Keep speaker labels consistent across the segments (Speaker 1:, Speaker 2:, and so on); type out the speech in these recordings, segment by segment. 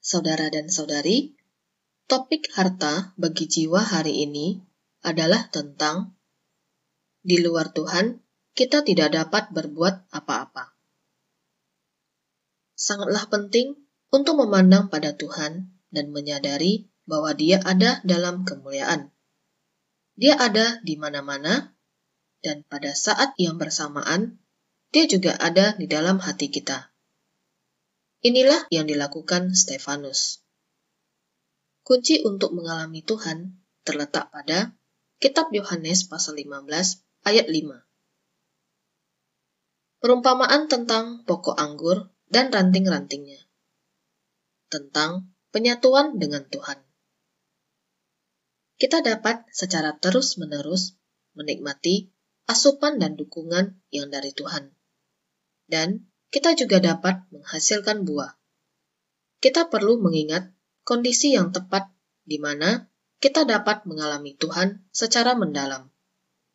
Speaker 1: Saudara dan saudari, topik harta bagi jiwa hari ini adalah tentang di luar Tuhan kita tidak dapat berbuat apa-apa. Sangatlah penting untuk memandang pada Tuhan dan menyadari bahwa Dia ada dalam kemuliaan. Dia ada di mana-mana, dan pada saat yang bersamaan, Dia juga ada di dalam hati kita. Inilah yang dilakukan Stefanus. Kunci untuk mengalami Tuhan terletak pada Kitab Yohanes pasal 15 ayat 5. Perumpamaan tentang pokok anggur dan ranting-rantingnya. Tentang penyatuan dengan Tuhan. Kita dapat secara terus-menerus menikmati asupan dan dukungan yang dari Tuhan. Dan kita juga dapat menghasilkan buah. Kita perlu mengingat kondisi yang tepat di mana kita dapat mengalami Tuhan secara mendalam,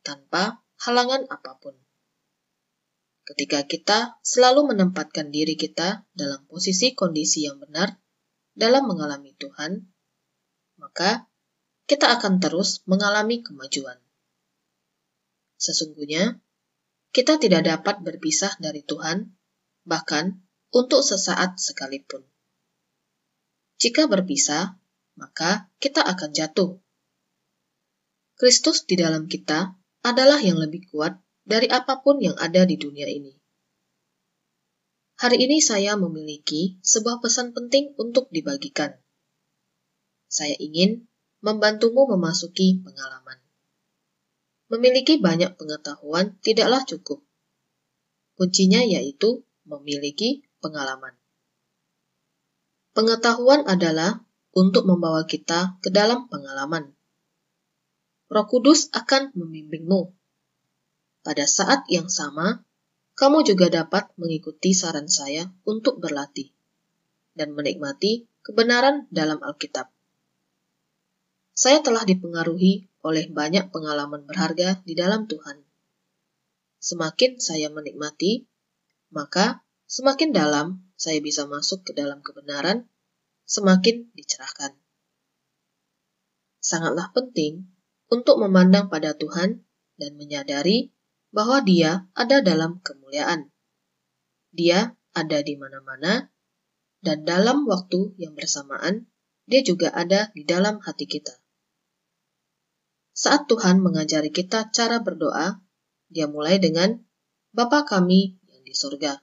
Speaker 1: tanpa halangan apa pun. Ketika kita selalu menempatkan diri kita dalam posisi kondisi yang benar dalam mengalami Tuhan, maka kita akan terus mengalami kemajuan. Sesungguhnya, kita tidak dapat berpisah dari Tuhan bahkan untuk sesaat sekalipun. Jika berpisah, maka kita akan jatuh. Kristus di dalam kita adalah yang lebih kuat dari apa pun yang ada di dunia ini. Hari ini saya memiliki sebuah pesan penting untuk dibagikan. Saya ingin membantumu memasuki pengalaman. Memiliki banyak pengetahuan tidaklah cukup. Kuncinya yaitu memiliki pengalaman. Pengetahuan adalah untuk membawa kita ke dalam pengalaman. Roh Kudus akan membimbingmu. Pada saat yang sama, kamu juga dapat mengikuti saran saya untuk berlatih dan menikmati kebenaran dalam Alkitab. Saya telah dipengaruhi oleh banyak pengalaman berharga di dalam Tuhan. Semakin saya menikmati maka semakin dalam saya bisa masuk ke dalam kebenaran, semakin dicerahkan. Sangatlah penting untuk memandang pada Tuhan dan menyadari bahwa Dia ada dalam kemuliaan. Dia ada di mana-mana, dan dalam waktu yang bersamaan, Dia juga ada di dalam hati kita. Saat Tuhan mengajari kita cara berdoa, Dia mulai dengan Bapa kami surga.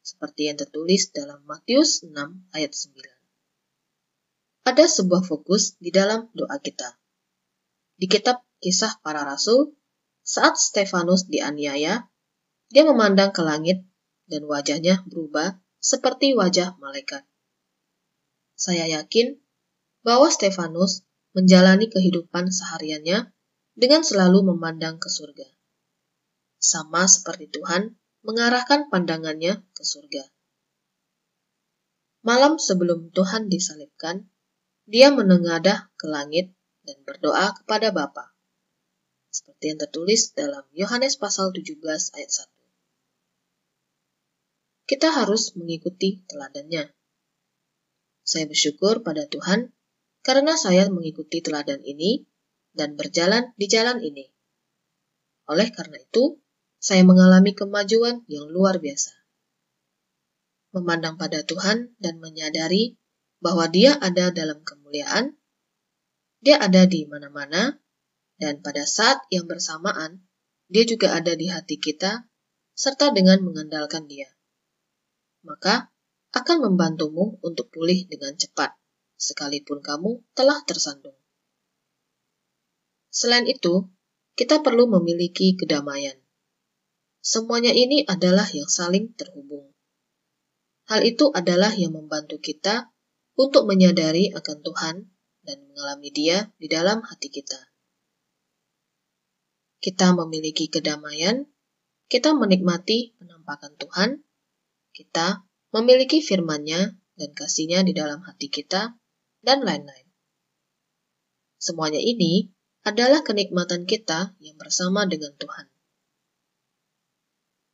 Speaker 1: Seperti yang tertulis dalam Matius 6 ayat 9. Ada sebuah fokus di dalam doa kita. Di kitab kisah para rasul, saat Stefanus dianiaya, dia memandang ke langit dan wajahnya berubah seperti wajah malaikat. Saya yakin bahwa Stefanus menjalani kehidupan sehariannya dengan selalu memandang ke surga. Sama seperti Tuhan mengarahkan pandangannya ke surga. Malam sebelum Tuhan disalibkan, dia menengadah ke langit dan berdoa kepada Bapa. Seperti yang tertulis dalam Yohanes pasal 17 ayat 1. Kita harus mengikuti teladannya. Saya bersyukur pada Tuhan karena saya mengikuti teladan ini dan berjalan di jalan ini. Oleh karena itu, saya mengalami kemajuan yang luar biasa. Memandang pada Tuhan dan menyadari bahwa Dia ada dalam kemuliaan, Dia ada di mana-mana, dan pada saat yang bersamaan, Dia juga ada di hati kita, serta dengan mengandalkan Dia. Maka akan membantumu untuk pulih dengan cepat, sekalipun kamu telah tersandung. Selain itu, kita perlu memiliki kedamaian Semuanya ini adalah yang saling terhubung. Hal itu adalah yang membantu kita untuk menyadari akan Tuhan dan mengalami Dia di dalam hati kita. Kita memiliki kedamaian, kita menikmati penampakan Tuhan, kita memiliki firman-Nya dan kasih-Nya di dalam hati kita, dan lain-lain. Semuanya ini adalah kenikmatan kita yang bersama dengan Tuhan.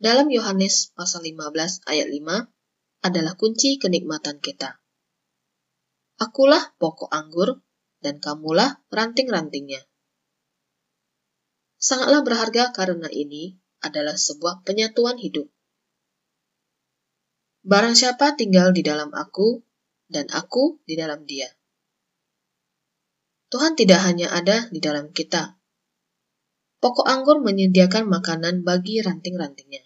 Speaker 1: Dalam Yohanes pasal 15 ayat 5 adalah kunci kenikmatan kita. Akulah pokok anggur, dan kamulah ranting-rantingnya. Sangatlah berharga karena ini adalah sebuah penyatuan hidup. Barang siapa tinggal di dalam aku, dan aku di dalam dia. Tuhan tidak hanya ada di dalam kita. Pokok anggur menyediakan makanan bagi ranting-rantingnya.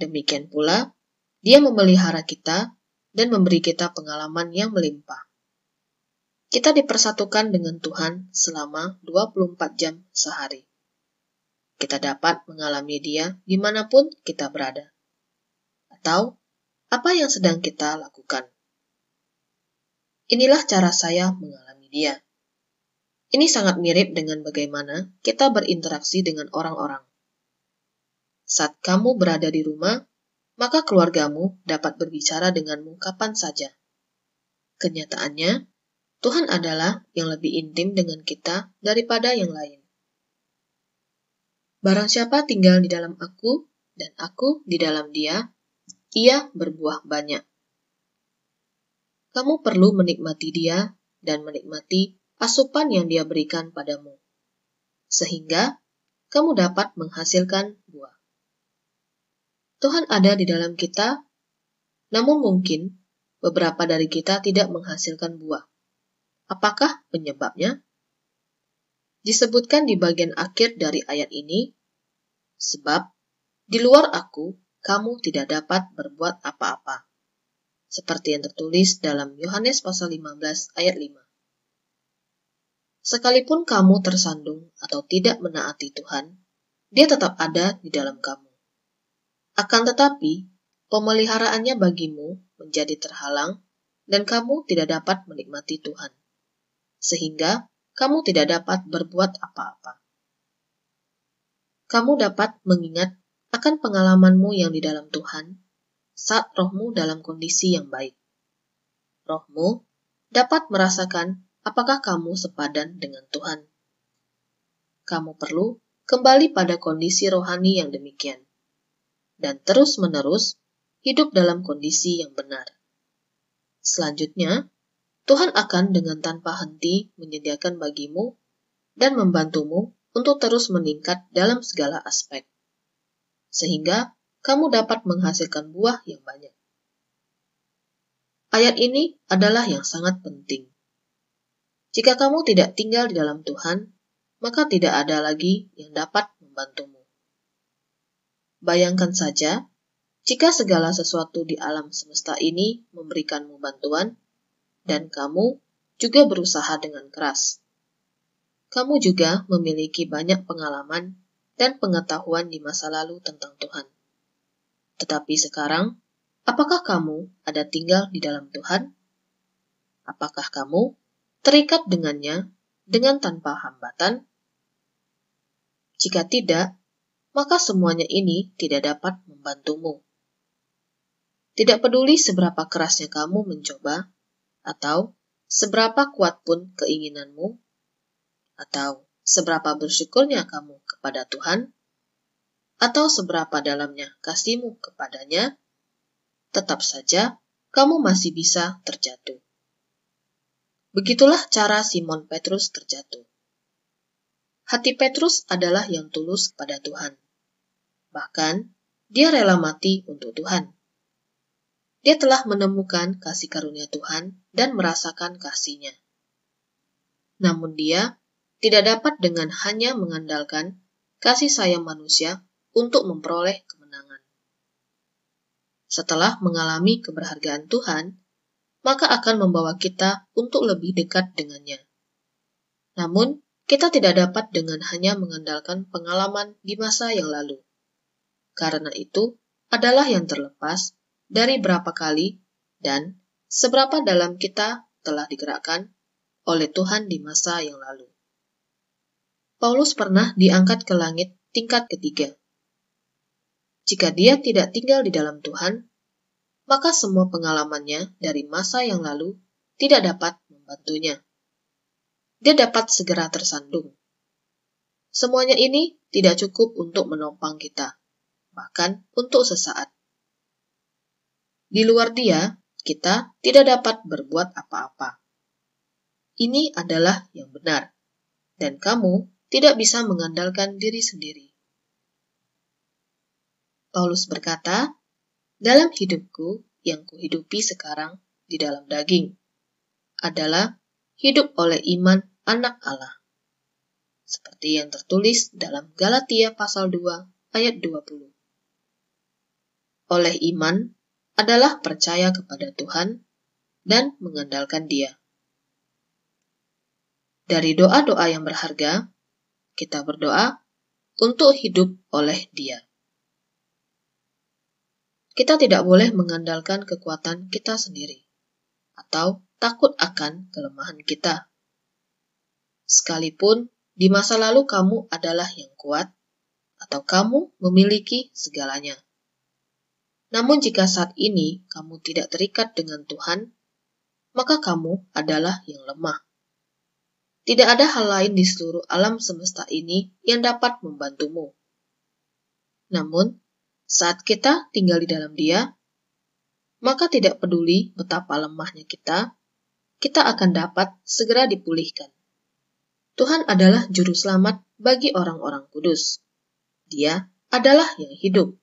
Speaker 1: Demikian pula, dia memelihara kita dan memberi kita pengalaman yang melimpah. Kita dipersatukan dengan Tuhan selama 24 jam sehari kita dapat mengalami dia di mana pun kita berada. Atau apa yang sedang kita lakukan. Inilah cara saya mengalami dia. Ini sangat mirip dengan bagaimana kita berinteraksi dengan orang-orang. Saat kamu berada di rumah, maka keluargamu dapat berbicara denganmu kapan saja. Kenyataannya, Tuhan adalah yang lebih intim dengan kita daripada yang lain. Barang siapa tinggal di dalam aku, dan aku di dalam dia, ia berbuah banyak. Kamu perlu menikmati dia dan menikmati asupan yang dia berikan padamu, sehingga kamu dapat menghasilkan buah. Tuhan ada di dalam kita, namun mungkin beberapa dari kita tidak menghasilkan buah. Apakah penyebabnya? disebutkan di bagian akhir dari ayat ini, sebab di luar aku kamu tidak dapat berbuat apa-apa. Seperti yang tertulis dalam Yohanes pasal 15 ayat 5. Sekalipun kamu tersandung atau tidak menaati Tuhan, dia tetap ada di dalam kamu. Akan tetapi, pemeliharaannya bagimu menjadi terhalang dan kamu tidak dapat menikmati Tuhan. Sehingga kamu tidak dapat berbuat apa-apa. Kamu dapat mengingat akan pengalamanmu yang di dalam Tuhan saat rohmu dalam kondisi yang baik. Rohmu dapat merasakan apakah kamu sepadan dengan Tuhan. Kamu perlu kembali pada kondisi rohani yang demikian, dan terus-menerus hidup dalam kondisi yang benar. Selanjutnya, Tuhan akan dengan tanpa henti menyediakan bagimu dan membantumu untuk terus meningkat dalam segala aspek, sehingga kamu dapat menghasilkan buah yang banyak. Ayat ini adalah yang sangat penting. Jika kamu tidak tinggal di dalam Tuhan, maka tidak ada lagi yang dapat membantumu. Bayangkan saja, jika segala sesuatu di alam semesta ini memberikanmu bantuan, dan kamu juga berusaha dengan keras. Kamu juga memiliki banyak pengalaman dan pengetahuan di masa lalu tentang Tuhan. Tetapi sekarang, apakah kamu ada tinggal di dalam Tuhan? Apakah kamu terikat dengannya dengan tanpa hambatan? Jika tidak, maka semuanya ini tidak dapat membantumu. Tidak peduli seberapa kerasnya kamu mencoba atau seberapa kuat pun keinginanmu, atau seberapa bersyukurnya kamu kepada Tuhan, atau seberapa dalamnya kasihmu kepadanya, tetap saja kamu masih bisa terjatuh. Begitulah cara Simon Petrus terjatuh. Hati Petrus adalah yang tulus pada Tuhan. Bahkan, dia rela mati untuk Tuhan. Dia telah menemukan kasih karunia Tuhan dan merasakan kasihnya. Namun dia tidak dapat dengan hanya mengandalkan kasih sayang manusia untuk memperoleh kemenangan. Setelah mengalami keberhargaan Tuhan, maka akan membawa kita untuk lebih dekat dengannya. Namun, kita tidak dapat dengan hanya mengandalkan pengalaman di masa yang lalu. Karena itu adalah yang terlepas dari berapa kali dan seberapa dalam kita telah digerakkan oleh Tuhan di masa yang lalu. Paulus pernah diangkat ke langit tingkat ketiga. Jika dia tidak tinggal di dalam Tuhan, maka semua pengalamannya dari masa yang lalu tidak dapat membantunya. Dia dapat segera tersandung. Semuanya ini tidak cukup untuk menopang kita, bahkan untuk sesaat. Di luar dia, kita tidak dapat berbuat apa-apa. Ini adalah yang benar, dan kamu tidak bisa mengandalkan diri sendiri. Paulus berkata, "Dalam hidupku yang kuhidupi sekarang di dalam daging adalah hidup oleh iman anak Allah." Seperti yang tertulis dalam Galatia pasal 2 ayat 20. Oleh iman adalah percaya kepada Tuhan dan mengandalkan Dia. Dari doa-doa yang berharga, kita berdoa untuk hidup oleh Dia. Kita tidak boleh mengandalkan kekuatan kita sendiri atau takut akan kelemahan kita. Sekalipun di masa lalu kamu adalah yang kuat, atau kamu memiliki segalanya. Namun, jika saat ini kamu tidak terikat dengan Tuhan, maka kamu adalah yang lemah. Tidak ada hal lain di seluruh alam semesta ini yang dapat membantumu. Namun, saat kita tinggal di dalam Dia, maka tidak peduli betapa lemahnya kita, kita akan dapat segera dipulihkan. Tuhan adalah juru selamat bagi orang-orang kudus. Dia adalah yang hidup.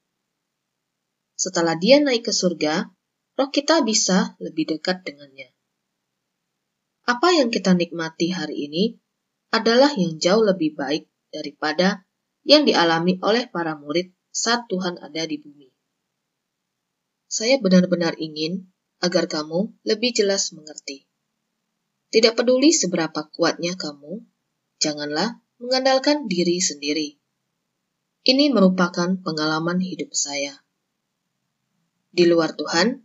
Speaker 1: Setelah dia naik ke surga, roh kita bisa lebih dekat dengannya. Apa yang kita nikmati hari ini adalah yang jauh lebih baik daripada yang dialami oleh para murid saat Tuhan ada di bumi. Saya benar-benar ingin agar kamu lebih jelas mengerti. Tidak peduli seberapa kuatnya kamu, janganlah mengandalkan diri sendiri. Ini merupakan pengalaman hidup saya. Di luar Tuhan,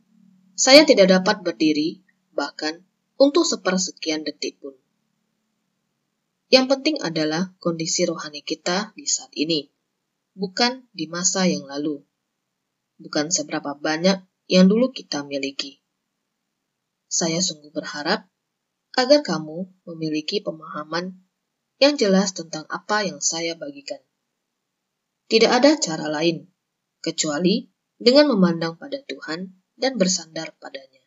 Speaker 1: saya tidak dapat berdiri, bahkan untuk sepersekian detik pun. Yang penting adalah kondisi rohani kita di saat ini, bukan di masa yang lalu, bukan seberapa banyak yang dulu kita miliki. Saya sungguh berharap agar kamu memiliki pemahaman yang jelas tentang apa yang saya bagikan. Tidak ada cara lain kecuali dengan memandang pada Tuhan dan bersandar padanya.